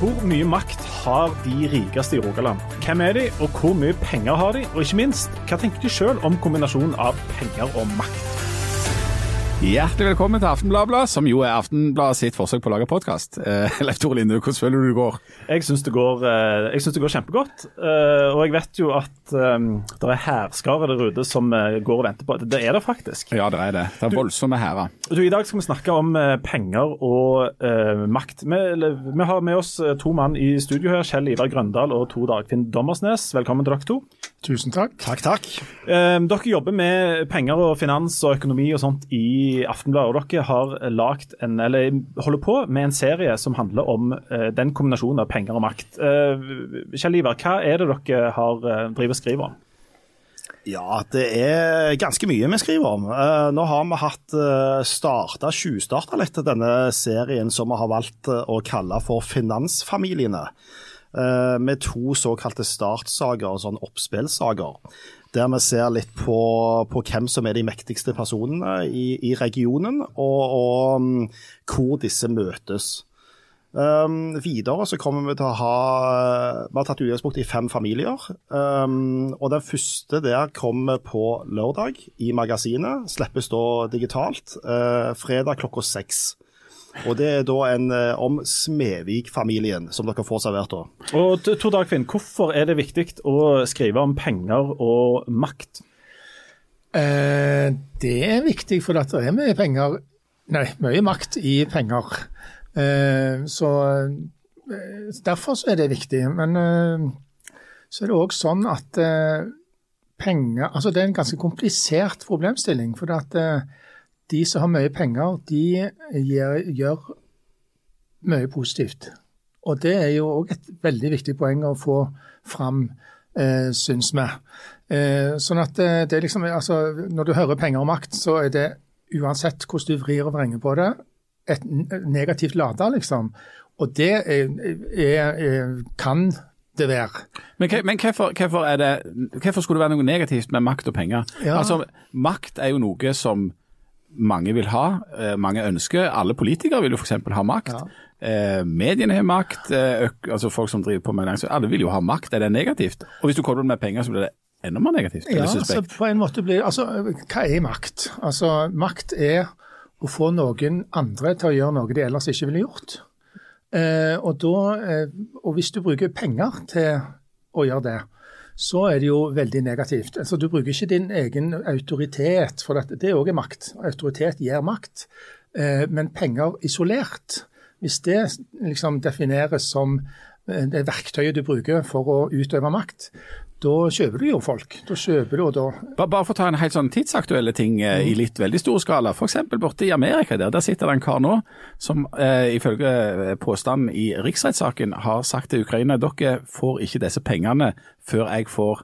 Hvor mye makt har de rikeste i Rogaland? Hvem er de, og hvor mye penger har de? Og ikke minst, hva tenker de sjøl om kombinasjonen av penger og makt? Hjertelig velkommen til Aftenbladet, som jo er Aftenbladet sitt forsøk på å lage podkast. Eh, Leif Tore Linde, hvordan føler du det går? Jeg syns det, eh, det går kjempegodt. Eh, og jeg vet jo at um, det er hærskarer der ute som eh, går og venter på Det er det faktisk. Ja, det er det. Det er voldsomme hærer. I dag skal vi snakke om eh, penger og eh, makt. Vi, vi har med oss to mann i studio her. Kjell Ivar Grøndal og Tor Dagfinn Dommersnes. Velkommen til dere to. Tusen takk. Takk, takk. Eh, dere jobber med penger og finans og økonomi og sånt i Aftenbladet. og Dere har lagt en, eller holder på med en serie som handler om eh, den kombinasjonen av penger og makt. Eh, Kjell Ivar, hva er det dere har eh, driver og skriver om? Ja, det er ganske mye vi skriver om. Eh, nå har vi hatt uh, starta, tjuvstarta litt denne serien som vi har valgt eh, å kalle for Finansfamiliene. Eh, med to såkalte startsager, sånn oppspillsager. Der vi ser litt på, på hvem som er de mektigste personene i, i regionen, og, og mm, hvor disse møtes. Um, videre så kommer vi til å ha Vi har tatt utgangspunkt i fem familier. Um, og Den første der kommer på lørdag i magasinet. Slippes da digitalt. Uh, fredag klokka seks. Og Det er da en uh, om Smevik-familien som dere får servert. da. Og Tor Dagfinn, hvorfor er det viktig å skrive om penger og makt? Eh, det er viktig, for at det er mye penger Nei, mye makt i penger. Eh, så eh, Derfor så er det viktig. Men eh, så er det òg sånn at eh, penger Altså det er en ganske komplisert problemstilling. For at eh, de som har mye penger, de gjør, gjør mye positivt. Og det er jo òg et veldig viktig poeng å få fram, eh, syns vi. Eh, sånn at eh, det er liksom, altså, Når du hører penger og makt, så er det uansett hvordan du vrir og vrenger på det, et negativt lada, liksom. Og det er, er, er, kan det være. Men, men hvorfor, hvorfor, det, hvorfor skulle det være noe negativt med makt og penger? Ja. Altså, Makt er jo noe som mange vil ha, eh, mange ønsker. Alle politikere vil jo f.eks. ha makt. Ja. Eh, mediene har makt, eh, altså folk som driver på med næringsliv. Alle vil jo ha makt. Er det negativt? Og hvis du kobler med penger, så blir det enda mer negativt. Ja, altså på en måte blir, altså, Hva er makt? Altså, Makt er å få noen andre til å gjøre noe de ellers ikke ville gjort. Eh, og, da, eh, og hvis du bruker penger til å gjøre det, så er det jo veldig negativt. Altså, du bruker ikke din egen autoritet, for dette. det er også makt. Autoritet gir makt. Eh, men penger isolert, hvis det liksom defineres som eh, det verktøyet du bruker for å utøve makt, da kjøper du jo folk. Da kjøper du, og da Ba- Bare for å ta en helt sånn tidsaktuelle ting eh, i litt veldig stor skala. F.eks. borte i Amerika der, der sitter det en kar nå som eh, ifølge eh, påstanden i riksrettssaken har sagt til Ukraina dere får ikke disse pengene før jeg får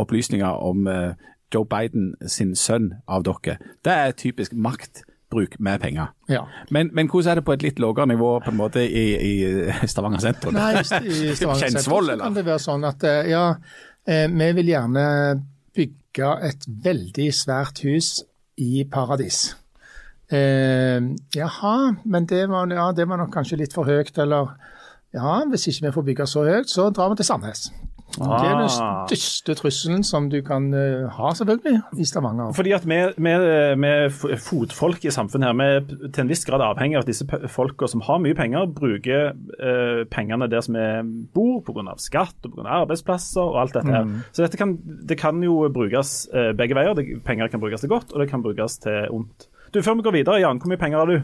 opplysninger om eh, Joe Biden sin sønn av dere. Det er typisk maktbruk med penger. Ja. Men, men hvordan er det på et litt lavere nivå på en måte i, i Stavanger sentrum? Nei, i Stavanger sentrum kan det være sånn at eh, ja, vi vil gjerne bygge et veldig svært hus i paradis. Eh, jaha, men det var, ja, det var nok kanskje litt for høyt, eller ja, hvis ikke vi får bygge så høyt, så drar vi til Sandnes. Det er den Ah. største trusselen som du kan eh, ha, selvfølgelig, i Stavanger. Fordi at vi, fotfolk i samfunnet her, vi er til en viss grad avhengig av at disse folka som har mye penger, bruker eh, pengene der som vi bor, pga. skatt og på grunn av arbeidsplasser og alt dette her. Så dette kan, det kan jo brukes eh, begge veier. Penger kan brukes til godt, og det kan brukes til ondt. Du, Før vi går videre, Jan, hvor mye penger har du?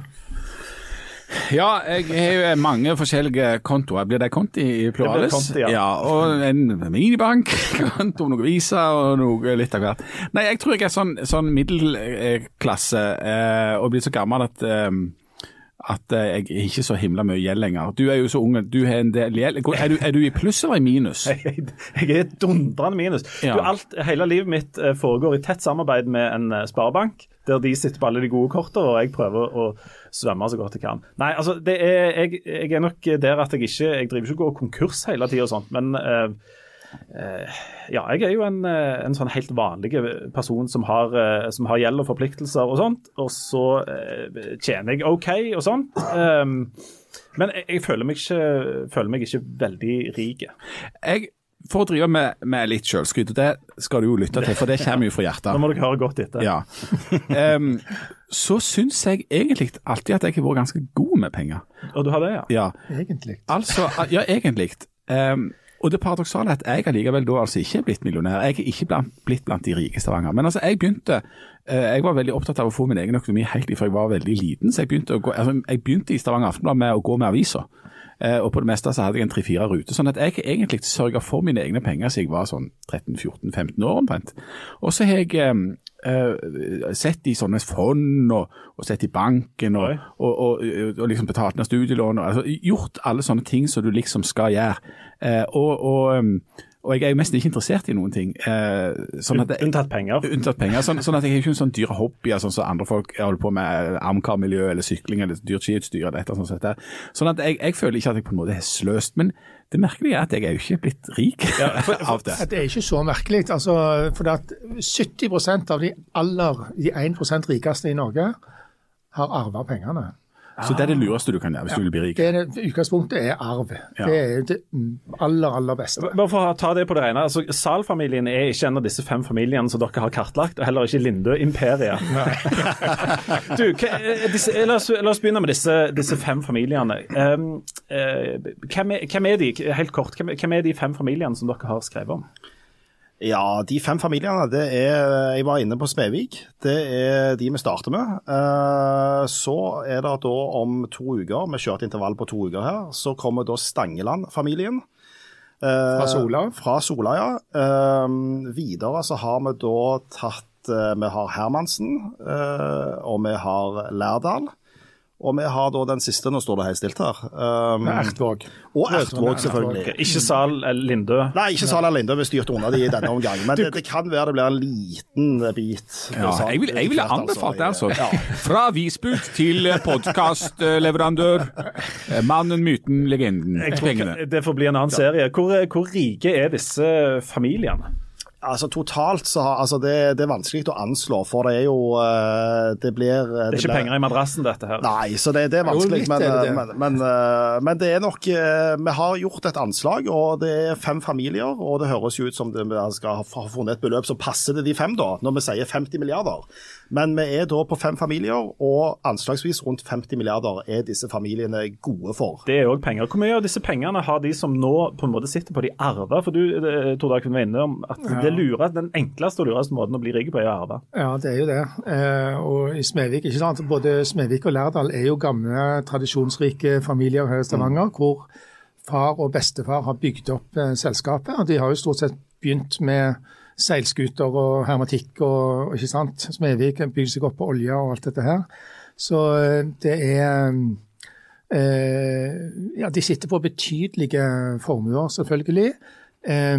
Ja, jeg har jo mange forskjellige kontoer. Blir det konti i pluralis? konti, ja. Og en minibankkonto, noe Visa og noe litt av hvert. Nei, jeg tror jeg er sånn, sånn middelklasse eh, og blir så gammel at eh, at eh, jeg er ikke så himla mye gjeld lenger. Du er jo så ung, du har en del gjeld. Er du, er du i pluss eller i minus? Jeg, jeg er dundrende minus. Ja. Du, alt, hele livet mitt eh, foregår i tett samarbeid med en eh, sparebank, der de sitter på alle de gode kortene, og jeg prøver å svømme så godt jeg kan. Nei, altså, det er, jeg, jeg er nok der at jeg ikke Jeg driver ikke og går konkurs hele tida og sånt, men eh, Ja, jeg er jo en, eh, en sånn helt vanlig person som har, eh, som har gjeld og forpliktelser og sånt, og så eh, tjener jeg OK og sånt. Um, men jeg, jeg føler, meg ikke, føler meg ikke veldig rik. Jeg, for å drive med, med litt sjølskryt, og det skal du jo lytte til, for det kommer jo fra hjertet. Nå må dere høre godt etter. Ja. Um, så syns jeg egentlig alltid at jeg har vært ganske god med penger. Og du har det, ja? Ja, Egentlig. altså, ja egentlig. Um, og det paradoksale er at jeg allikevel da altså ikke er blitt millionær. Jeg er ikke blant, blitt blant de rike i Stavanger. Men altså, jeg begynte eh, Jeg var veldig opptatt av å få min egen økonomi helt ifra jeg var veldig liten. Så jeg begynte, gå, altså, jeg begynte i Stavanger Aftenblad med å gå med aviser. Eh, og på det meste så hadde jeg en tre-fire ruter. Sånn at jeg egentlig sørga for mine egne penger siden jeg var sånn 13-14-15 år omtrent. Og så har jeg eh, sett i sånne fond og, og sett i banken og, og, og, liksom betalt ned studielån. Altså, gjort alle sånne ting som du liksom skal gjøre. Eh, og, og, jeg er jo mest ikke interessert i noen ting. Eh, sånn at jeg, Unntatt penger. Unntatt penger. Sånn, sånn at jeg har ikke en sånn dyre hobbyer sånn som andre folk holder på med armkarmiljø eller sykling eller dyrt skiutstyr. eller et eller annet sånt. Sånn at jeg, jeg føler ikke at jeg på en måte har sløst. Men det merkelige er at jeg er jo ikke blitt rik av det. Det er ikke så merkelig. altså, for at 70% av de aller, de 1% rikeste i Norge har arva pengene. Så det er det lureste du kan gjøre hvis du vil bli rik. Det det, utgangspunktet er arv. Ja. Det er det aller, aller beste. Bare for å ta det på det rene. altså Zahl-familien er ikke en av disse fem familiene som dere har kartlagt, og heller ikke Lindø-imperiet. du, eh, disse- la, oss, la oss begynne med disse, disse fem familiene. Um, uh, hvem, er, hvem er de, helt kort, hvem, hvem er de fem familiene som dere har skrevet om? Ja, de fem familiene, det er Jeg var inne på Smedvik. Det er de vi starter med. Eh, Så er det da om to uker, vi kjørte intervall på to uker her, så kommer da Stangeland-familien. Eh, Fra Sola? Fra Sola, ja. Eh, videre så har vi da tatt Vi har Hermansen, og vi har Lærdal. Og vi har da den siste, nå står det helt stilt her. Um, Ertvåg. og Ertvåg, selvfølgelig. Ikke Sal Lindø. Nei, ikke Sal Lindø, vi styrte unna de i denne omgang. Men det, det kan være det blir en liten bit. Ja, jeg ville vil anbefalt det, altså. Ja. Fra Visbud til podkastleverandør. Mannen, myten, legenden. Jeg tror Pengene. Det får bli en annen serie. Hvor, hvor rike er disse familiene? Altså Totalt så har altså det, det er vanskelig å anslå, for det er jo eh, Det blir Det er ikke penger i madrassen, dette her. Nei, så det, det er vanskelig. men, er det eh, det. men, men, eh, men det er nok eh, Vi har gjort et anslag, og det er fem familier. Og det høres jo ut som det, vi skal ha ha funnet et beløp som passer til de fem, da, når vi sier 50 milliarder. Men vi er da på fem familier, og anslagsvis rundt 50 milliarder er disse familiene gode for. Det er òg penger. Hvor mye av disse pengene har de som nå på en måte sitter på de arver? For du eh, kunne være inne om at det lurer, den enkleste og lureste måten å bli rik på er å arve. Ja, det er jo det. Eh, og i Smedvik, ikke sant? Både Smedvik og Lærdal er jo gamle, tradisjonsrike familier her i Stavanger, hvor far og bestefar har bygd opp eh, selskapet. og De har jo stort sett begynt med seilskuter og hermetikk og ikke sant. Smedvik bygde seg opp på olje og alt dette her. Så eh, det er eh, Ja, de sitter på betydelige formuer, selvfølgelig. Eh,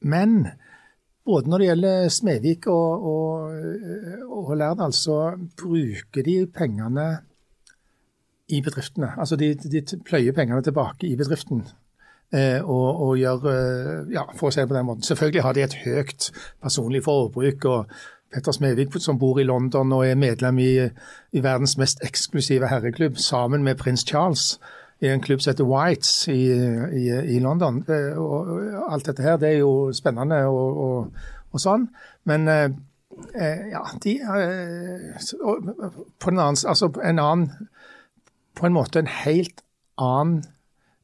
men både når det gjelder Smedvik og, og, og Lærdal, så bruker de pengene i bedriftene. Altså de, de pløyer pengene tilbake i bedriften. Eh, og, og gjør eh, Ja, for å si på den måten. Selvfølgelig har de et høyt personlig forbruk. og Petter Smedvik, som bor i London og er medlem i, i verdens mest eksklusive herreklubb, sammen med prins Charles i en klubb som heter Whites i, i, i London. Eh, og, alt dette her, det er jo spennende og, og, og sånn. Men eh, ja, de eh, På den annen, altså en annen På en måte en helt annen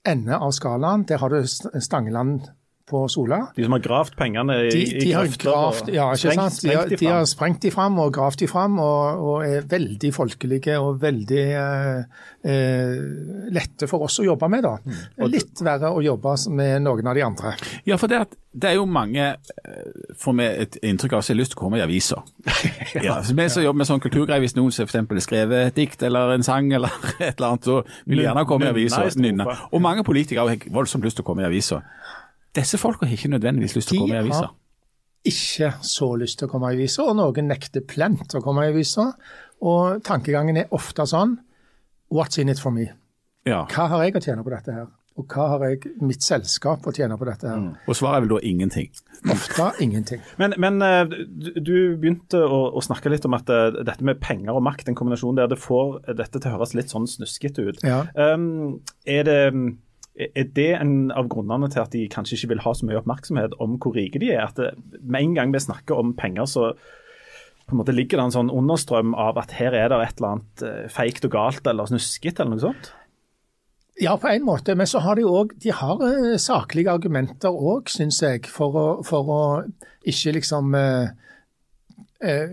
ende av skalaen. Der har du Stangeland på Sola. De som har gravd pengene i, De, i de har grøfter og gravd, ja, ikke sprengt- sant? De, har, de de har sprengt de fram og gravd de fram, og, og er veldig folkelige og veldig eh, eh, lette for oss å jobbe med. da. Mm. Litt verre å jobbe med noen av de andre. Ja, for det, at, det er jo mange eh, får vi et inntrykk av som har lyst til å komme i aviser. ja. Vi som jobber med sånn kulturgreier, hvis noen som for eksempel har skrevet et dikt eller en sang eller et eller annet, så vil de gjerne komme i Nynne aviser. Og mange politikere har voldsomt lyst til å komme i aviser. Disse folka har ikke nødvendigvis lyst til å komme i aviser. har ikke så lyst til å komme i aviser, og noen nekter plent å komme i aviser. Og tankegangen er ofte sånn What's in it for me? Ja. Hva har jeg å tjene på dette her? Og hva har jeg, mitt selskap å tjene på dette her? Og svaret er vel da ingenting. Ofte ingenting. Men, men eh, du, begynte å, å, snakke litt om at uh, dette med penger og makt, en kombinasjon der det får dette til å høres litt sånn snuskete ut. Ja. Um, er, det, er det en av grunnene til at de kanskje ikke vil ha så mye oppmerksomhet om hvor rike de er? At det, med en gang vi snakker om penger, så på en måte ligger det en sånn understrøm av at her er det et eller annet uh, feigt og galt eller snuskete eller noe sånt? Ja, på en måte, men så har de òg de har uh, saklige argumenter òg, syns jeg, for å, for å, ikke liksom uh,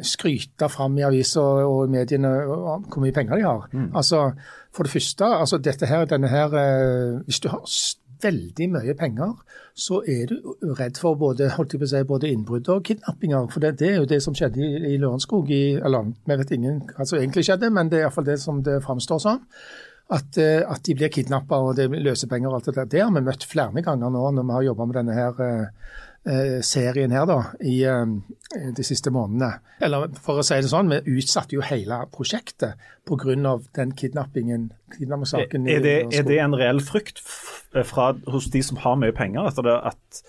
skryte fram i aviser og i mediene om hvor mye penger de har. Mm. Altså, For det første, altså dette her, denne her Hvis du har veldig mye penger, så er du redd for både, holdt jeg på å si, både innbrudd og kidnappinger. For det, det, er jo det som skjedde i, i Lørenskog. Eller vi vet ingen hva som egentlig skjedde, men det er iallfall det som det framstår som. At, at, de blir kidnappa og det er løsepenger og alt det der. Det har vi møtt flere ganger nå når vi har jobba med denne her eh, serien her da, i eh, de siste månedene. Eller for å si det sånn, vi utsatte jo hele prosjektet pga. den kidnappingen. kidnappingssaken. Er, er, er, det en reell frykt fra, hos de som har mye penger, etter det at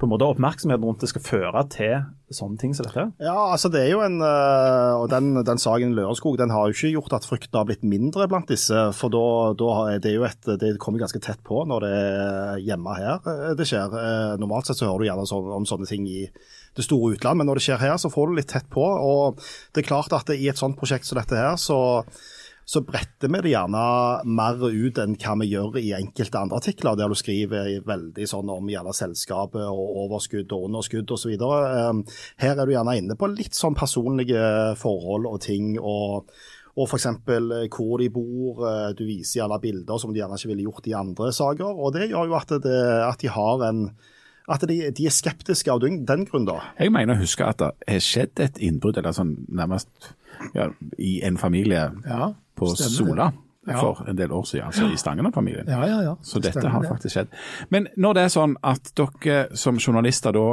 på en måte oppmerksomheten rundt det skal føre til sånne ting som dette? Ja, altså det er jo en eh, Og den, den saken Lørenskog den har jo ikke gjort at frykten har blitt mindre blant disse. For da, da er det jo et Det kommer ganske tett på når det er hjemme her eh, det skjer. Eh, normalt sett så hører du gjerne så, om sånne ting i det store utland, men når det skjer her, så får du litt tett på. Og det er klart at i et sånt prosjekt som dette her, så så bretter vi det gjerne mer ut enn hva vi gjør i enkelte andre artikler, der du skriver veldig sånn om gjerne selskapet og overskudd og underskudd osv. Ehm, her er du gjerne inne på litt sånn personlige forhold og ting. og og f.eks. Eh, hvor de bor. Eh, du viser gjerne bilder som de gjerne ikke ville gjort i andre saker. og Det gjør jo at, det, at de har en at de, de, er skeptiske av den, grunn. da. Jeg mener å huske at det har skjedd et innbrudd eller sånn nærmest ja, i en familie ja på Sola for en del år siden, altså i Stangeland-familien. Ja, ja, ja. Så dette Stemmer, har faktisk skjedd. Men når det er sånn at dere som journalister da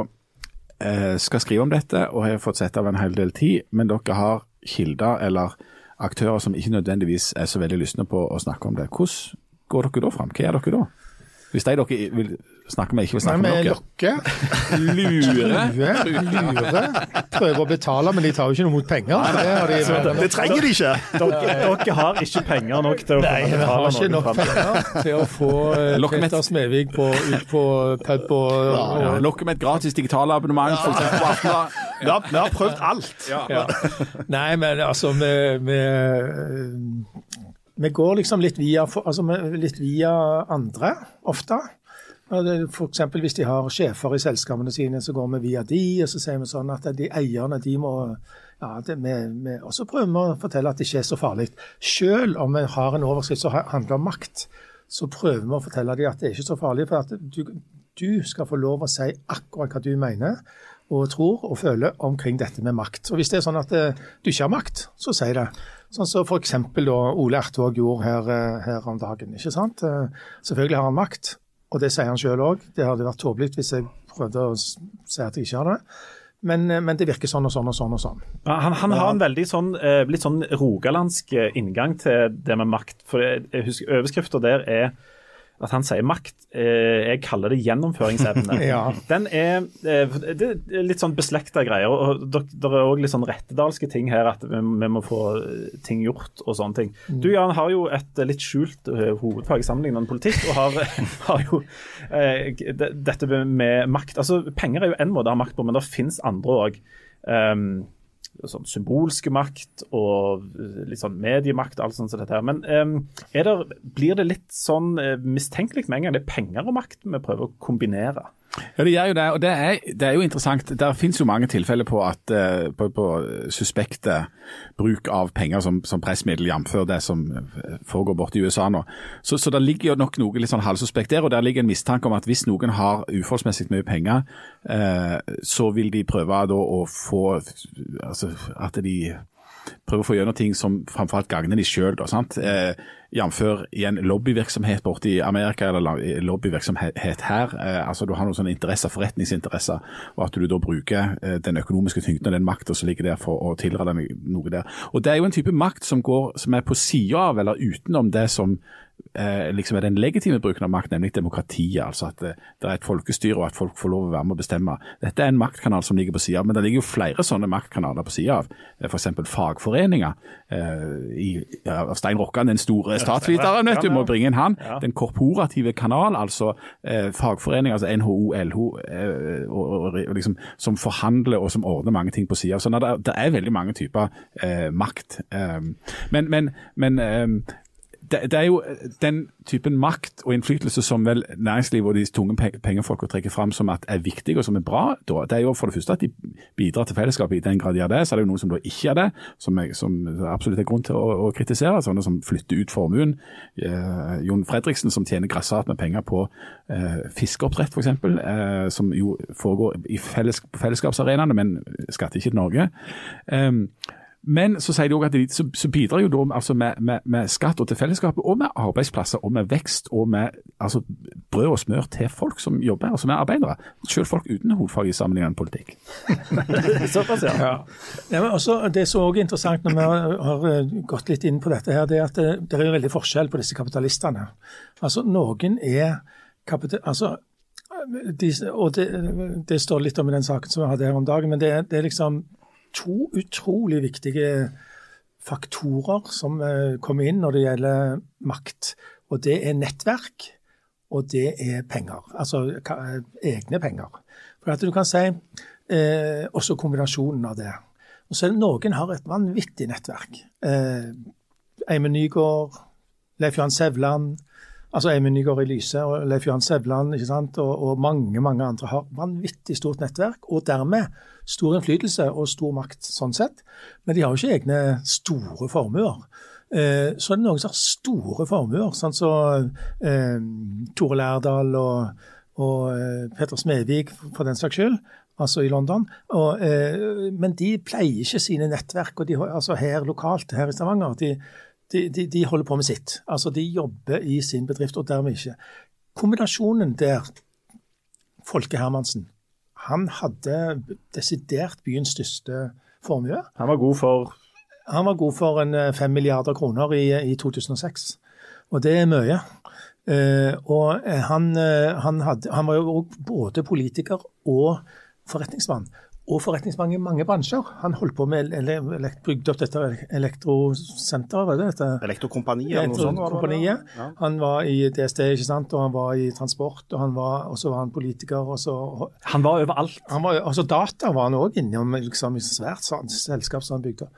eh, skal skrive om dette, og har fått sett av en hel del tid, men dere har kilder eller aktører som ikke nødvendigvis er så veldig lystne på å snakke om det, hvordan går dere da fram? Hva gjør dere da? Hvis de dere vil snakke med, ikke vil snakke med dere. Lokke. Lure. Lure. Lure. Prøver å betale, men de tar jo ikke noe mot penger. Det, de, det trenger de ikke. Dere, dere, har ikke penger nok til å Nei, betale Nei, har ikke nok penger til å få uh, Petter Smevik på, ut på pub og, og ja, Lokke med et gratis digitalabonnement, ja. f.eks. Vi, har, vi har prøvd alt. Ja. Ja. Nei, men altså vi vi går liksom litt via, altså litt via andre, ofte. F.eks. hvis de har sjefer i selskapene sine, så går vi via de, og så sier vi sånn at de eierne de må ja, det, vi, vi, Og så prøver vi å fortelle at det ikke er så farlig. Selv om vi har en overskrift som handler om makt, så prøver vi å fortelle dem at det er ikke så farlig. For at du, du skal få lov å si akkurat hva du mener og tror og føler omkring dette med makt. Og Hvis det er sånn at eh, du ikke har makt, så si det. Sånn som så f.eks. Ole Ertvåg gjorde her, eh, her, om dagen. ikke sant? Eh, selvfølgelig har han makt, og det sier han sjøl òg. Det hadde vært tåpelig hvis jeg prøvde å si at jeg ikke har det. Men, eh, men, det virker sånn og sånn og sånn. og sånn. Han, han har en veldig sånn, litt sånn rogalandsk inngang til det med makt. For jeg husker Overskrifta der er at han sier makt. Eh, jeg kaller det gjennomføringsevne. ja. Den er, eh, det er litt sånn beslekta greier. og Det er òg litt sånn rettedalske ting her, at vi, vi, må få eh, ting gjort og sånne ting. Mm. Du Jan, har jo et litt skjult hovedfag sammenlignet med politikk, og har, har jo eh, dette med makt. Altså, Penger er jo én måte å ha makt på, men det finnes andre òg. Um, sånn symbolske makt og eh, litt sånn mediemakt. alt sånt som dette her. Men det, blir det litt sånn uh, mistenkelig med en gang det er penger og makt vi prøver å kombinere? Ja, det gjør jo det. og Det er, det er jo interessant. Der finnes jo mange tilfeller på at uh, på, på, suspekte bruk av penger som, som pressmiddel, jf. det som foregår borte i USA nå. Så, så det ligger jo nok noe litt sånn halvsuspekt der. Og der ligger en mistanke om at hvis noen har uforholdsmessig mye penger, eh, så vil de prøve da å få altså, at de prøver å få gjennom ting som framfor alt gagner de sjøl. Eh, Jf. en lobbyvirksomhet borte i Amerika eller lobbyvirksomhet her. Eh, altså Du har noen sånne interesser, forretningsinteresser, og at du da bruker eh, den økonomiske tyngden og den makta som ligger der for å tilrede noe der. Og Det er jo en type makt som, går, som er på sida av eller utenom det som eh, liksom er den legitime bruken av makt, nemlig demokratiet. altså At det, er et folkestyre og at folk får lov å være med å bestemme. Dette er en maktkanal som ligger på sida av, men det ligger jo flere sånne maktkanaler på sida av. F.eks. fagforeninger. Eh, i, ja, Stein Rokkan, den store statsviteren, vet du, må bringe inn han. Den korporative kanal, altså eh, fagforeninger, altså NHO, LHO, eh, og, og, liksom, som forhandler og som ordner mange ting på sida. Så det, det, er veldig mange typer makt. men, men, men det, det, er jo eh, den typen makt og innflytelse som vel næringslivet og de tunge pengefolka trekker fram som at er viktig og som er bra. Da. Det er jo for det første at de bidrar til fellesskapet i den grad de gjør det. Så er det jo noen som da ikke gjør det, som, er, som absolutt er grunn til å, å, kritisere. Sånne som flytter ut formuen. Eh, Jon Fredriksen som tjener grassat med penger på eh, fiskeoppdrett f.eks., eh, som jo foregår i felles, fellesskapsarenaene, men skatter ikke til Norge. Eh, men så sier de òg at de, så, så bidrar jo da altså med, med, med, skatt og til fellesskapet, og med arbeidsplasser og med vekst og med altså, brød og smør til folk som jobber her, som er arbeidere. Selv folk uten hovedfag i sammenlignende politikk. Såpass, ja. ja. ja men også, det som òg er interessant når vi har, har eh, gått litt inn på dette, her, det er at det, det er jo veldig forskjell på disse kapitalistene. Altså, Noen er kapital... Altså, de, og det, det, står litt om i den saken som vi hadde her om dagen, men det, det er liksom to utrolig viktige faktorer som eh, kommer inn når det gjelder makt. Og det er nettverk, og det er penger. Altså egne penger. For at du kan si eh, også kombinasjonen av det. Og så er det Noen har et vanvittig nettverk. Eh, Eimen Nygaard, Leif Johan Sevland, altså Eimen Nygaard i Lyse og Leif Johan Sevland ikke sant? Og, og mange mange andre har vanvittig stort nettverk. Og dermed stor innflytelse og stor makt sånn sett, men de har jo ikke egne store formuer. Eh, så er det noen som har store formuer, sånn som så, eh, Tore Lærdal og, og eh, Petter Smedvig for den saks skyld, altså i London. Og, eh, men de pleier ikke sine nettverk, og de, altså her lokalt her i Stavanger. De, de, de, de holder på med sitt. Altså De jobber i sin bedrift, og dermed ikke. Kombinasjonen der, Folke Hermansen, han hadde desidert byens største formue. Han var god for Han var god for en eh, fem milliarder kroner i, i 2006. Og det er mye. Uh, og han, han, hadde, han, var jo både politiker og forretningsmann og forretningsmann i mange bransjer. Han holdt på med bygde opp dette elektrosenteret, var det dette? Elektrokompaniet? Elektrokompaniet. Ja. Han var i DSD, ikke sant, og han var i transport, og, han var, og så var han politiker. Og så, han var overalt? Han var, altså Data var han òg innom liksom, i svært selskap som han bygde.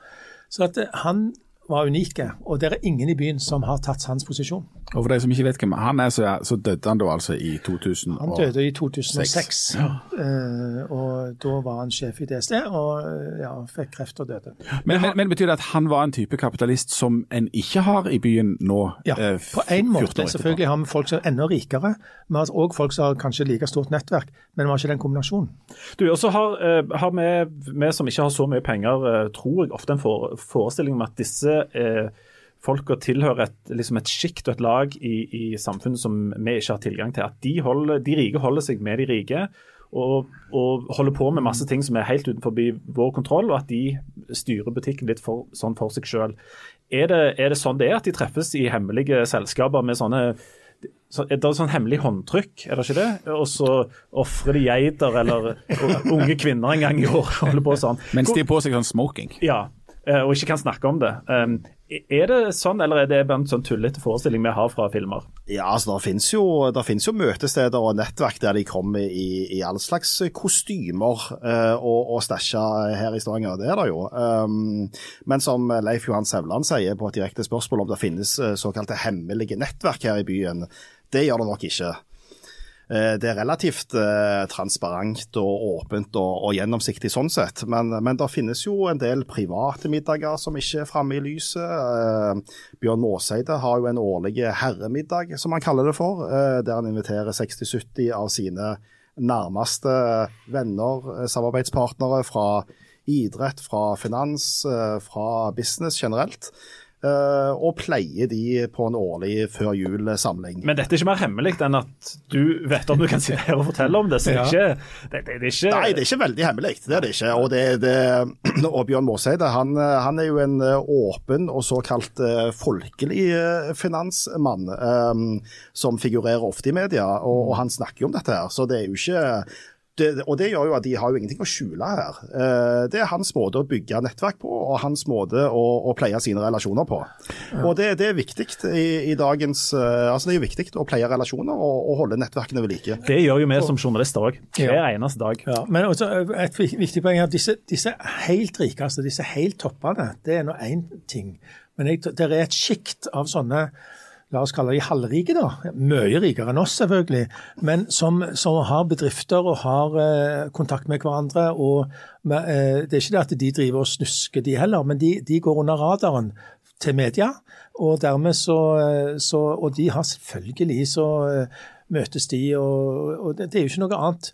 Så at han var unike, og det er ingen i byen som har tatt hans posisjon. Og For de som ikke vet hvem han er, så, så døde han da altså i 2006? Han døde i 2006, ja. uh, og da var han sjef i DSD og ja, fikk kreft og døde. Men, men, men, betyr det at han var en type kapitalist som en ikke har i byen nå? Ja, uh, på en måte. Selvfølgelig har vi folk som er enda rikere. Vi har òg folk som har kanskje like stort nettverk, men vi har ikke den kombinasjonen. Du, også har, uh, har vi, vi, som ikke har så mye penger, tror jeg ofte en forestilling om at disse eh, folka tilhører et, liksom et sjikt og et lag i, i, samfunnet som vi ikke har tilgang til. At de, holder, de rike holder seg med de rike. Og, og, holder på med masse ting som er helt utenfor vår kontroll, og at de styrer butikken litt for, sånn for seg sjøl. Er, er, det sånn det er, at de treffes i hemmelige selskaper med sånne så, Det er sånn hemmelig håndtrykk, er det ikke det? Og så ofrer de geiter eller unge kvinner en gang i år. holder på sånn. Mens de har på seg sånn smoking? Ja, og ikke kan snakke om det. Er det sånn, eller er det bare en sånn tullete forestilling vi har fra filmer? Ja, altså Det finnes jo, jo, møtesteder og nettverk der de kommer i, i all slags kostymer uh, og, og stæsja her i Stavanger. Det er det jo. Um, men som Leif Johan Sevland sier på et direkte spørsmål om det finnes såkalte hemmelige nettverk her i byen, det gjør det nok ikke. Eh, det er relativt eh, transparent og åpent og, og gjennomsiktig sånn sett. Men, men, det finnes jo en del private middager som ikke er framme i lyset. Eh, Bjørn Måseide har jo en årlig herremiddag, som han kaller det for, der han inviterer 60-70 av sine nærmeste venner, samarbeidspartnere fra idrett, fra finans, eh, fra business generelt. Eh, og pleier de på en årlig før jul-samling. Men dette er ikke mer hemmelig enn at du vet om du kan sitte her og fortelle om det. så det er ikke, det, det, det er ikke Nei, det er ikke veldig hemmelig. Det er det ikke. Og, det, det, og Bjørn Måseide han, han er jo en eh, åpen og såkalt eh, folkelig eh, finansmann um, som figurerer ofte i media, og, og han snakker jo om dette her. Så det er jo ikke det, og det gjør jo at de har jo ingenting å skjule her. Eh, det er hans måte å bygge nettverk på, og hans måte å, å pleie sine relasjoner på. Og det, det er viktig i, i dagens eh, Altså det er jo viktig å pleie relasjoner og, og holde nettverkene ved like. Det gjør jo vi som journalister òg, hver Ja. eneste dag. Ja, men også eh, et viktig poeng er at disse, disse helt rikeste, disse helt toppene, det er nå én ting. Men jeg, det er et sjikt av sånne La oss kalle de halvrike, da. Mye rikere enn oss, selvfølgelig. Men som, som har bedrifter og har eh, kontakt med hverandre. og med, eh, Det er ikke det at de driver og snusker, de heller, men de, de går under radaren til media. Og dermed så, eh, så Og de har selvfølgelig så eh, møtes de, og, og det, det er jo ikke noe annet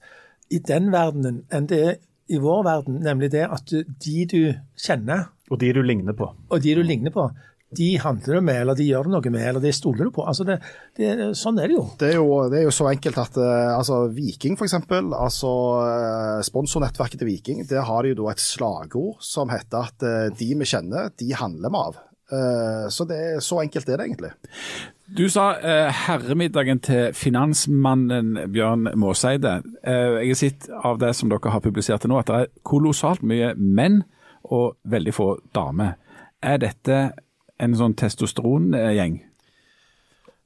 i den verdenen enn det er i vår verden, nemlig det at du, de du kjenner, Og de du ligner på. og de du ligner på, de handler du med, eller de gjør noe med, eller de stoler du på. Altså det, det, sånn er det jo. Det er jo, det er jo så enkelt at eh, altså Viking f.eks., altså eh, sponsornettverket til Viking, der har de jo da et slagord som heter at eh, de vi kjenner, de handler vi av. Eh, Så det er så enkelt er det egentlig. Du sa eh, herremiddagen til finansmannen Bjørn Måseide. Eh, jeg har sett av det som dere har publisert til nå, at det er kolossalt mye menn og veldig få damer. Er dette en sånn testosterongjeng?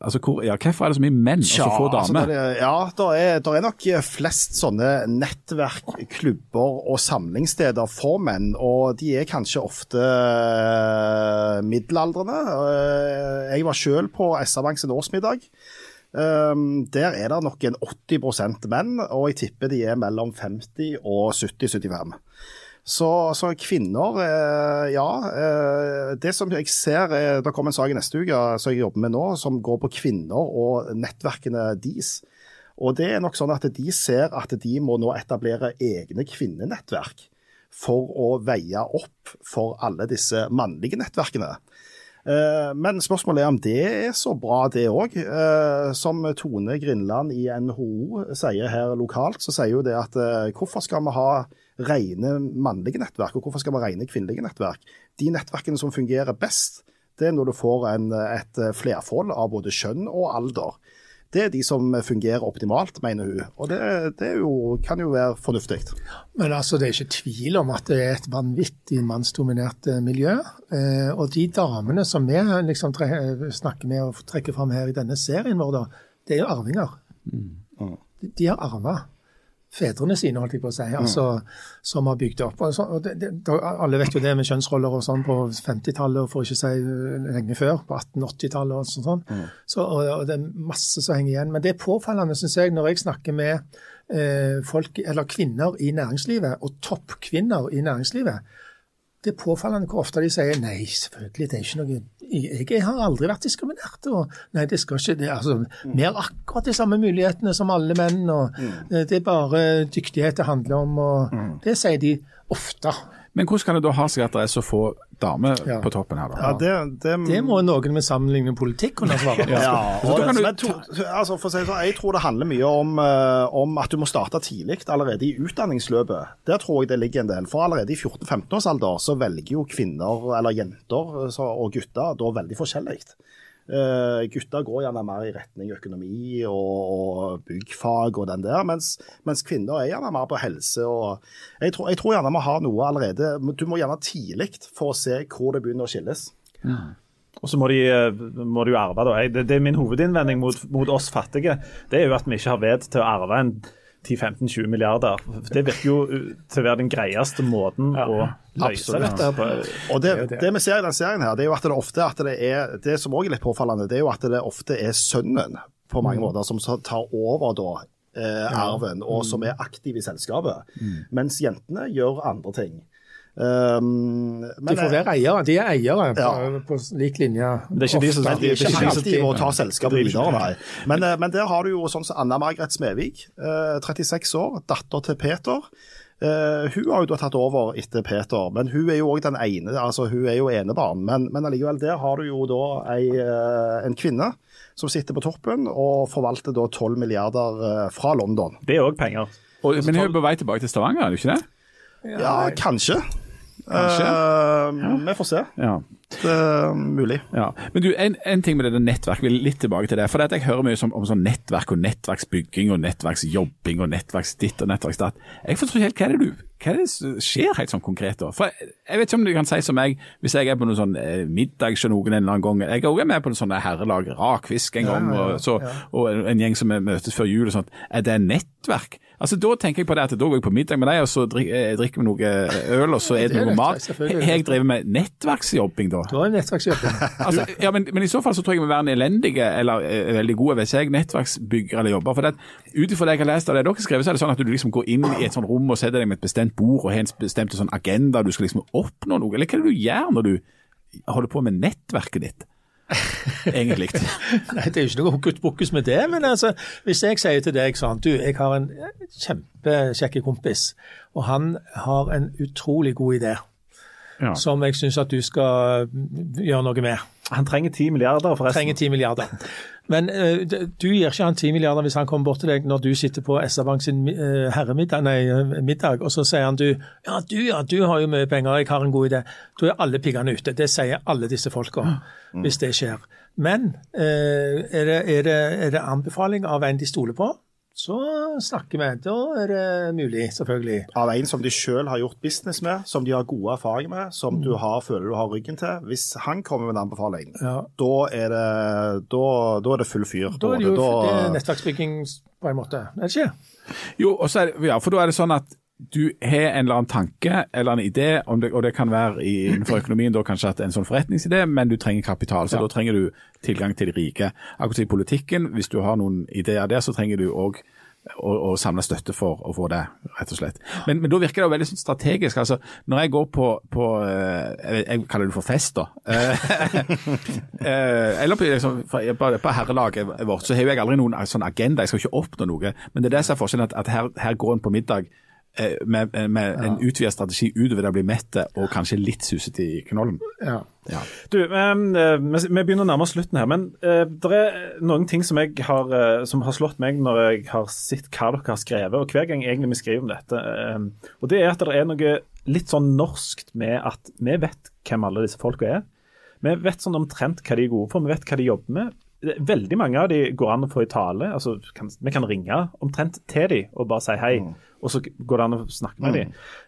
Altså, hvor, ja, Hvorfor er det så mye menn og så få altså, damer? det er- ja, det er, er nok flest sånne nettverk, klubber og samlingssteder for menn, og de er kanskje ofte uh, middelaldrende. Uh, Jeg var selv på SR-Bank sin årsmiddag. Um, der er det nok en 80% menn, og jeg tipper de er mellom 50 og 70-75. Så, så kvinner, eh, ja. Eh, det som jeg ser, er, Det kommer en sak i neste uke som jeg jobber med nå, som går på kvinner og nettverkene deres. Og det er nok sånn at De ser at de må nå etablere egne kvinnenettverk for å veie opp for alle disse mannlige nettverkene. Eh, Men spørsmålet er om det er så bra, det òg. Som Tone Grindland i NHO sier her lokalt, så sier jo det at eh, hvorfor skal vi ha rene mannlige nettverk, og hvorfor skal vi ha rene kvinnelige nettverk? De nettverkene som fungerer best, det er når du får en, et flerfold av både kjønn og alder. Det er de som fungerer optimalt, mener hun. Og det, det er jo, kan jo være fornuftig. Men altså, det er ikke tvil om at det er et vanvittig mannsdominert eh, miljø. Eh, og de damene som vi liksom tre snakker med og trekker fram her i denne serien vår, da, det er jo arvinger. De, de har arva fedrene sine, holdt jeg på å si, altså, som har bygd opp. Og så, og det, det, alle vet jo det med kjønnsroller og sånn på 50-tallet, og for ikke å si eh, lenge før, på 1880-tallet og sånn. sånn. Så, og, og det er masse som henger igjen. Men det er påfallende, syns jeg, når jeg snakker med eh, folk, eller kvinner i næringslivet, og toppkvinner i næringslivet. Det er påfallende hvor ofte de sier nei, selvfølgelig, det er ikke noe Jeg, jeg har aldri vært diskriminert. Og, nei, det skal ikke det. Altså, vi har akkurat de samme mulighetene som alle menn. og mm. Det er bare dyktighet det handler om. og Det sier de ofte. Men hvordan kan det da ha seg at det er så få damer Ja. på toppen her, da? Ja, det, det, Det må noen med sammenlignende politikk kunne svare på. Ja, og, du men to, altså for å si det sånn, Jeg tror det handler mye om, eh, om at du må starte tidlig, allerede i utdanningsløpet. Der tror jeg det ligger en del. For allerede i 14-15-årsalder så velger jo kvinner, eller jenter så, og gutter da veldig forskjellig. Uh, gutter går gjerne mer i retning økonomi og, og byggfag og den der, mens, mens kvinner er gjerne mer på helse. og Jeg tror, jeg tror gjerne vi har noe allerede Du må gjerne tidlig for å se hvor det begynner å skilles. Og så må, de, eh, må du jo arve. da. Jeg, det, det er Min hovedinnvending mot, mot oss fattige det er jo at vi ikke har ved til å arve en 10-15-20 milliarder. Det virker jo til å være den greieste måten å løse dette på. Og det, Det er jo det. det vi ser i den serien her, det er jo at det ofte at det er Det som også er litt påfallende, det er jo at det ofte er sønnen på mange måter som tar over da eh, arven, og som er aktiv i selskapet. Mens jentene gjør andre ting. Um, De får være eiere. De er eiere på, Ja. på lik linje. Det er ikke de som- tar de det er ikke aktive ta selskapet videre, nei. Men, eh, men der har du jo sånn som Anna Margret Smevik, eh, 36 år, datter til Peter. Uh, hun har jo da tatt over etter Peter, men hun er jo òg den ene, altså hun er jo enebarn. Men, men allikevel, der har du jo da ei, uh, en kvinne som sitter på toppen og forvalter da 12 milliarder uh, fra London. Det er òg penger. Og, men hun er på vei tilbake til Stavanger, er du ikke det? Ja, kanskje. Kanskje. Eh, Vi får se. Ja. Det er mulig. Ja. Men du, en, en ting med det nettverket, nettverk, vil litt tilbake til det. For at jeg hører mye om sånn nettverk og nettverksbygging og nettverksjobbing og nettverksditt og nettverksdatt. Jeg forstår ikke helt hva er det du hva er det som skjer helt sånn konkret da? For jeg, jeg vet ikke om du kan si som meg, hvis jeg er på noen sånn eh, middag hos noen en eller annen gang. Jeg er også med på noen sånn herrelag, rakfisk en gang, og, så, og en, en gjeng som møtes før jul og sånt. Er det nettverk? Altså Da tenker jeg på det at da går jeg på middag med deg, og så eh, drikker vi noe øl, og så er det Det er noe mat. jeg driver med nettverksjobbing da? Du har nettverksjobbing. Altså, ja, men, men i så fall så tror jeg vi må være en elendige eller eh, veldig gode hvis jeg nettverksbygger eller jobber. For ut ifra det jeg har lest av det dere har skrevet, så er det sånn at du liksom går inn i et sånt rom og setter deg med et bestemt bord og har en bestemt sånn agenda, du skal liksom oppnå noe. Eller hva er det du gjør når du holder på med nettverket ditt? Egentlig. Nei, Det er jo ikke noe hokus pokus med det, men altså, hvis jeg sier til deg sånn Du, jeg har en kjempekjekk kompis, og han har en utrolig god idé Ja. som jeg syns at du skal gjøre noe med. Han trenger 10 milliarder, forresten. Trenger 10 milliarder. Men uh, du gir ikke han 10 milliarder hvis han kommer bort til deg når du sitter på SR-Bank sin uh, herremiddag, nei, eh, middag, og så sier han du ja, du ja, du har jo mye penger, jeg har en god idé. Da er alle piggene ute. Det sier alle disse folka, hvis det skjer. Men uh, er, det, er, det, er det anbefaling av en de stoler på, så snakker vi. Da er det mulig, selvfølgelig. Av en som de selv har gjort business med, som de har gode erfaringer med, som du har, føler du har ryggen til. Hvis han kommer med en anbefaling, Ja. da, er det, da, da er det full fyr. Da er det jo Da- det er nettverksbygging på en måte, er det ikke? Jo, og er ja, for da er det sånn at du har en eller annen tanke eller en idé, om det, og det kan være innenfor økonomien da kanskje at en sånn forretningsidé, men du trenger kapital, så Ja. da trenger du tilgang til de rike. Akkurat i politikken, hvis du har noen ideer der, så trenger du òg å, å samle støtte for å få det, rett og slett. Men, men da virker det jo veldig sånn strategisk. altså Når jeg går på, på eh, jeg, jeg kaller det for fest, da. Eh, eh, eller på, liksom, på, på herrelaget vårt så har jeg aldri noen sånn agenda, jeg skal ikke oppnå noe. Men det er det som er forskjellen, at, at her, her går en på middag eh, med, ja. en utvidet strategi utover det å bli mette og kanskje litt susete i knollen. Ja. Ja. Du, eh, vi begynner å nærme oss slutten her, men det er noen ting som, har, eh, som har slått meg når jeg har sett hva dere har skrevet, og hver gang egentlig vi skriver om dette. og det er at det er noe litt sånn norskt med at vi vet hvem alle disse folka er. Vi vet sånn omtrent hva de er gode for, vi vet hva de jobber med. Veldig mange av de går an å få i tale. altså kan, Vi kan ringe omtrent til de og bare si hei, og så går det an å snakke med de.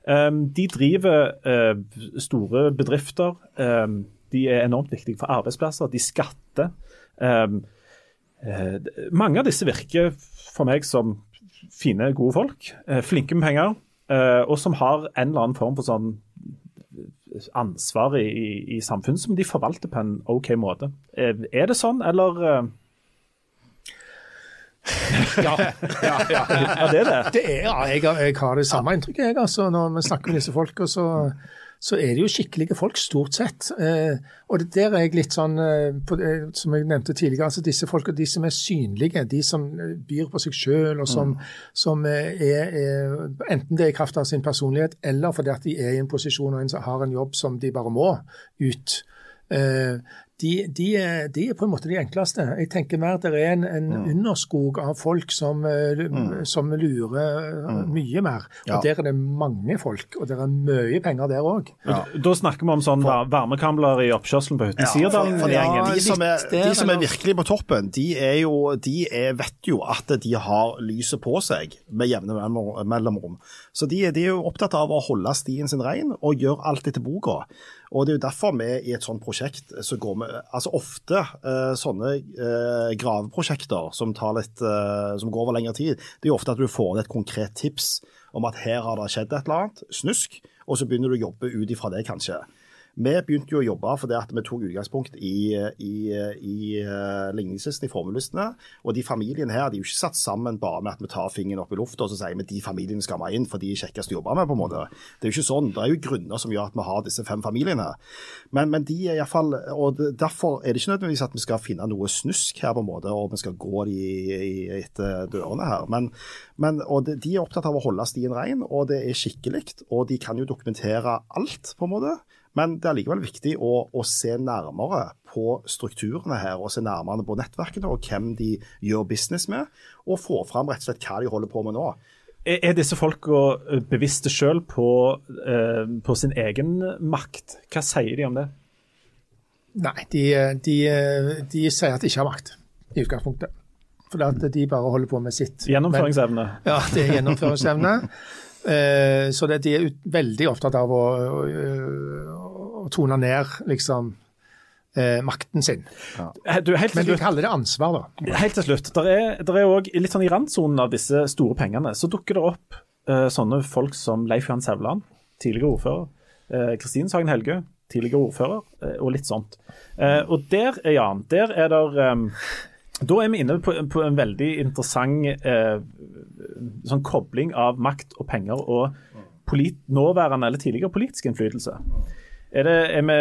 Um, de driver uh, store bedrifter. Um, de er enormt viktige for arbeidsplasser. De skatter. Um, uh, mange av disse virker for meg som fine, gode folk. Uh, flinke med penger. og som har en eller annen form for sånn ansvar i, i, i samfunnet som de forvalter på en OK måte. Eh, er det sånn, eller ja, ja. Ja, det er det. Det er, ja, jeg, har- jeg har det samme inntrykket. Jeg, altså, når vi snakker med disse folka, så, så er det jo skikkelige folk, stort sett. Eh, og der er jeg litt sånn, eh, på det, som jeg nevnte tidligere, altså disse folka, de som er synlige, de som eh, byr på seg sjøl, og som, som eh, er, er Enten det er i kraft av sin personlighet, eller fordi at de er i en posisjon og en som har en jobb som de bare må ut. Eh, de, de, er, de er på en måte de enkleste. Jeg tenker mer at det er en, en underskog av folk som, mm. som lurer mm. mye mer. Og Ja. Der er det mange folk, og det er mye penger der òg. Da snakker vi om sånn var- varmekamler i oppkjørselen på hytten. Sirdalen. for de, gjengen. de, som er, de som er virkelig på toppen, de, er jo, de er, vet jo at de har lyset på seg med jevne mellomrom. Så de, de er jo opptatt av å holde stien sin ren og gjøre alt etter boka. Og Det er jo derfor vi i et sånt prosjekt så går vi altså Ofte uh, sånne uh, graveprosjekter som, litt, uh, som går over lengre tid, det er jo ofte at du får inn et konkret tips om at her har det skjedd et eller annet, snusk, og så begynner du å jobbe ut ifra det, kanskje. Vi begynte jo å jobbe fordi at vi tok utgangspunkt i, i, i ligningslisten, i formuelistene. Og de familiene her de er jo ikke satt sammen bare med at vi tar fingeren opp i lufta og så sier vi de familiene skal vi inn for de er kjekkest å jobbe med. på en måte. Det er jo ikke sånn. Det er jo grunner som gjør at vi har disse fem familiene. Men, men de er iallfall Og derfor er det ikke nødvendigvis at vi skal finne noe snusk her, på en måte, og vi skal gå de etter dørene her. Men, men de, de er opptatt av å holde stien ren, og det er skikkelig. Og de kan jo dokumentere alt, på en måte. Men det er likevel viktig å, å, se nærmere på strukturene her, og se nærmere på nettverkene og hvem de gjør business med, og få fram rett og slett hva de holder på med nå. Er disse folka eh, bevisste sjøl på, eh, på, sin egen makt? Hva sier de om det? Nei, de, de, de sier at de ikke har makt, i utgangspunktet. For at de bare holder på med sitt. Gjennomføringsevne. Men, ja, det er gjennomføringsevne. Eh, så det, de er veldig opptatt av å, å, å tone ned liksom eh, makten sin. Ja. Du, Men de kaller det ansvar, da. Helt til slutt. Der er, der er også, litt sånn I randsonen av disse store pengene så dukker det opp eh, sånne folk som Leif Johan Sævland, tidligere ordfører. Eh, Kristin Sagen Helgø, tidligere ordfører, eh, og litt sånt. Eh, og der, Jan, der er der da er vi inne på, på en veldig interessant eh, sånn kobling av makt og penger og polit, nåværende eller tidligere politisk innflytelse. Er det, er vi,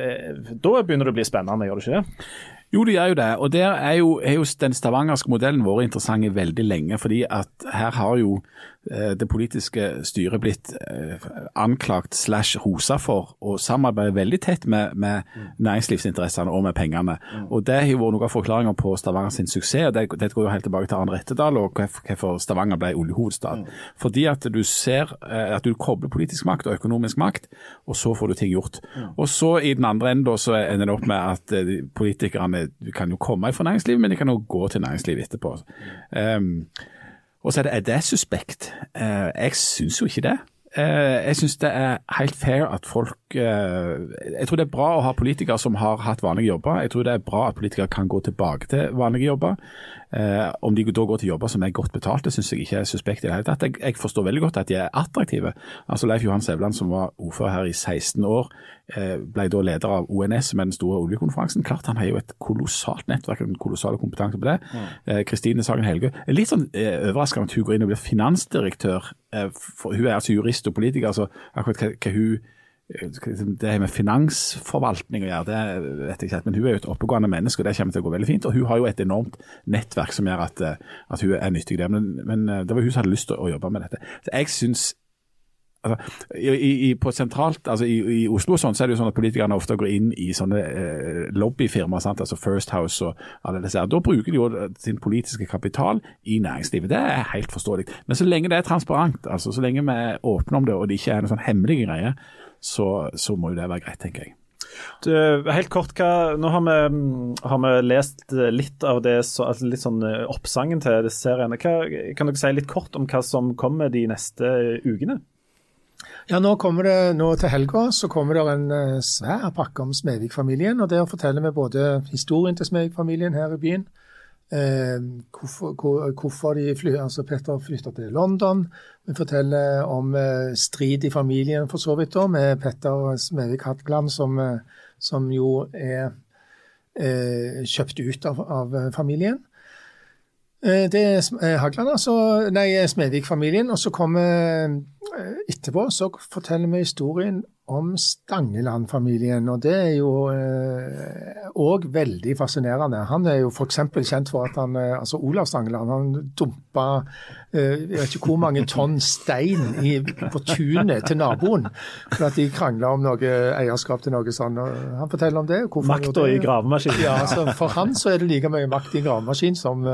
eh, da begynner det å bli spennende, gjør det ikke det? Jo, det gjør jo det. Og der er jo, er jo den stavangerske modellen vært interessant veldig lenge. fordi at her har jo det politiske styret blitt eh, anklagt slash rosa for å samarbeide veldig tett med, med næringslivsinteressene og med pengene. Og Det har vært noen av forklaringa på Stavanger sin suksess. Det, det går jo helt tilbake til Arne Rettedal og hvorfor Stavanger ble oljehovedstad. Fordi at du ser eh, at du kobler politisk makt og økonomisk makt, og så får du ting gjort. Og så i den andre enden så ender det opp med at politikerne kan jo komme fra næringslivet, men de kan jo gå til næringslivet etterpå. Um, og så er det, er det suspekt? Eh, jeg syns jo ikke det. Eh, jeg syns det er helt fair at folk eh, Jeg tror det er bra å ha politikere som har hatt vanlige jobber. Jeg tror det er bra at politikere kan gå tilbake til vanlige jobber. Eh, om de da går til jobber som er godt betalte, syns jeg ikke er suspekt i det hele tatt. Jeg, jeg, forstår veldig godt at de er attraktive. Altså Leif Johan Sævland, som var ordfører her i 16 år, eh, ble da leder av ONS med den store oljekonferansen. Klart han har jo et kolossalt nettverk og en kolossal kompetanse på det. Mm. Kristine Sagen Helgø. Litt sånn eh, overraskende at hun går inn og blir finansdirektør. Eh, for hun er altså jurist og politiker, så akkurat hva, hva hun det med finansforvaltning å gjøre, det vet jeg ikke. Men hun er jo et oppegående menneske, og det kommer til å gå veldig fint. Og hun har jo et enormt nettverk som gjør at, eh, at hun er nyttig der. Men, men, eh, det var hun som hadde lyst til å jobbe med dette. Så jeg synes altså, i, i, på sentralt, altså i, i, Oslo sånn, så er det jo sånn at politikerne ofte går inn i sånne eh, lobbyfirmaer, altså First House og alle disse. Da bruker de jo sin politiske kapital i næringslivet. Det er helt forståelig. Men så lenge det er transparent, altså så lenge vi er åpne om det og det ikke er noen sånn hemmelige greier, så, så må jo det være greit, tenker jeg. Du, helt kort, hva, Nå har vi, har vi, lest litt av det, så, altså litt sånn eh, oppsangen til disse seriene. Hva, kan dere si litt kort om hva som kommer de neste ukene? Ja, nå kommer det, nå til helga så kommer det en eh, svær pakke om Smedvik-familien. og Der forteller vi både historien til Smedvik-familien her i byen, Eh, hvorfor, de fly, altså Petter flytta til London. Vi forteller om eh, strid i familien, for så vidt, da, med Petter Smevik Hatteland, som, eh, som, jo er eh, kjøpt ut av, av familien. Eh, det er Hagland, altså. Nei, Smedvik-familien. Og så kommer etterpå så forteller vi historien om Stangeland-familien. Og det er jo òg eh, veldig fascinerende. Han er jo f.eks. kjent for at han eh, altså Olav Stangeland han dumpa eh, jeg vet ikke hvor mange tonn stein i, på tunet til naboen for at de krangla om noe eierskap til noe sånt. Og han forteller om det. Makta i gravemaskinen. Ja, altså, for han så er det like mye makt i gravemaskin som,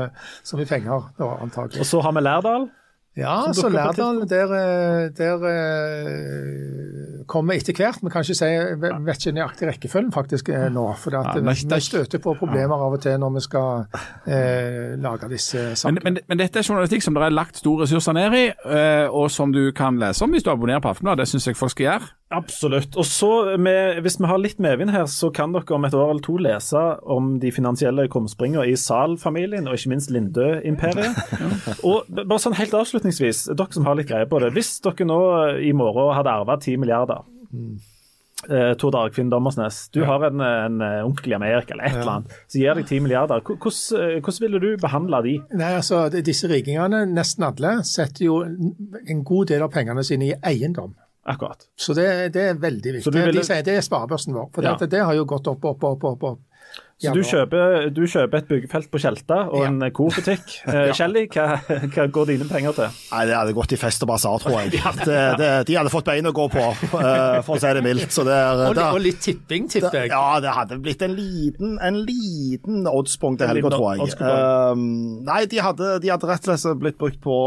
som i penger, da, antagelig. Og så har vi Lærdal. Ja, så Lærdal, der, eh, der uh, kommer etter hvert. Vi kan ikke si, vet ikke nøyaktig rekkefølgen faktisk eh, nå. For at, ja, vi støter på problemer av og til når vi skal eh, lage disse sakene. Men, men, men, dette er journalistikk som det er lagt store ressurser ned i, og som du kan lese om hvis du abonnerer på Aftenbladet. Det syns jeg folk skal gjøre. Absolutt. Og så, med, Hvis vi har litt medvind her, så kan dere om et år eller to lese om de finansielle krumspringene i Zahl-familien, og ikke minst Lindø-imperiet. og bare sånn helt avslutningsvis, dere som har litt greie på det. Hvis dere nå i morgen hadde arva 10 milliarder, eh, Tor Dagfinn Dommersnes, du har en, en onkel i Amerika eller et eller annet, som gir deg 10 milliarder. Hvordan, eh, hvordan ville du behandle de? Nei, altså, Disse rikingene, nesten alle, setter jo en god del av pengene sine i eiendom. Akkurat. Så det, det er veldig viktig. Ville- De sier det er sparebørsen vår. For Ja. det, det har jo gått opp, opp, opp. opp, opp. Så du kjøper, du kjøper et byggefelt på Tjelta og Ja. en Coop-butikk. Eh, Kjelly, hva, hva går dine penger til? Nei, det hadde gått i fest og basar, tror jeg. Det, det, de hadde fått bein å gå på, eh, for å si det mildt. Så det, er- Og, det, og litt tipping, tipper jeg. Ja, det hadde blitt en liten, en liten oddspunkt til helga, tror jeg. Um, nei, de hadde, de hadde rett og slett blitt brukt på,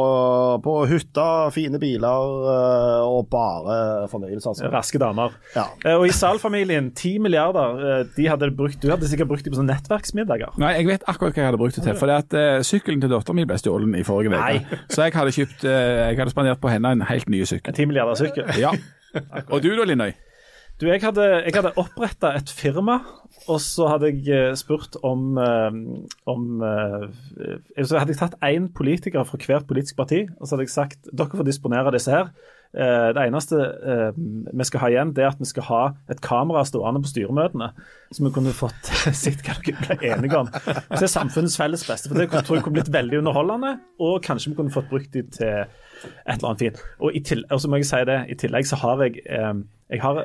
på hytta, fine biler eh, og bare fornøyelse, altså. Raske damer. Ja. Eh, Og i Zahl-familien, 10 milliarder. eh, De hadde brukt, du hadde sikkert brukt dem på sånne nettverksmiddager. Nei, jeg vet akkurat hva jeg hadde brukt det til. For at uh, sykkelen til dattera mi ble stjålet i forrige uke. Så jeg hadde kjøpt uh, Jeg hadde spandert på henne en helt ny sykkel. En 10 milliarder sykkel. Ja. Og du da, Linnøy? Du, jeg hadde, jeg hadde oppretta et firma, og så hadde jeg eh, spurt om, om Så hadde jeg tatt én politiker fra hvert politisk parti, og så hadde jeg sagt dere får disponere disse her. Eh, det eneste eh, vi skal ha igjen, det er at vi skal ha et kamera stående på styremøtene, så vi kunne fått sett hva dere ble enige om. det er samfunnets felles beste. For det tror jeg kunne blitt veldig underholdende, og kanskje vi kunne fått brukt de til et eller annet fint. Og, i til, og så må jeg si det, i tillegg så har jeg eh, jeg, har,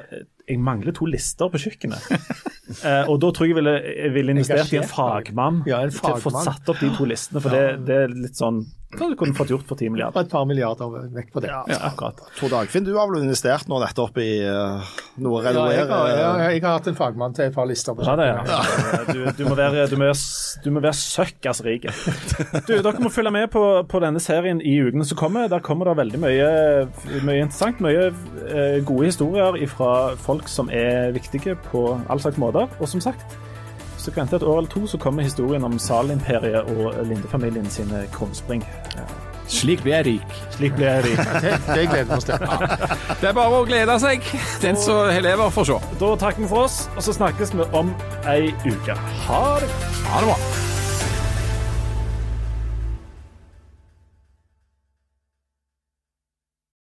jeg mangler to lister på kjøkkenet. Eh, og da tror jeg ville, jeg ville investert i en fagmann Ja, en til å få satt opp de to listene. For det, det er litt sånn Hva du kunne fått gjort for 10 Og milliarder? et par milliarder vekk på det. Ja, akkurat. Tor Dagfinn, du har vel investert nå nettopp i uh, noe Ja, jeg, har, jeg, har, jeg har hatt en fagmann til et par lister. på Ja, det, ja. Du, du må være, du må være, du må være søkkas rik. Du, dere må følge med på, på denne serien i ukene som kommer. Der kommer det veldig mye, mye interessant. Mye eh, gode historier fra folk som er viktige på all slags måter. Og som sagt, dere venter et år eller to, så kommer historien om Sal-imperiet og Linde-familien sine krumspring. Slik blir jeg rik. Slik ble jeg rik. Det, det gleder vi oss til. Det er bare å glede seg. Den som har lever, får se. Da takker vi for oss, og så snakkes vi om ei uke. Ha det. Ha det bra.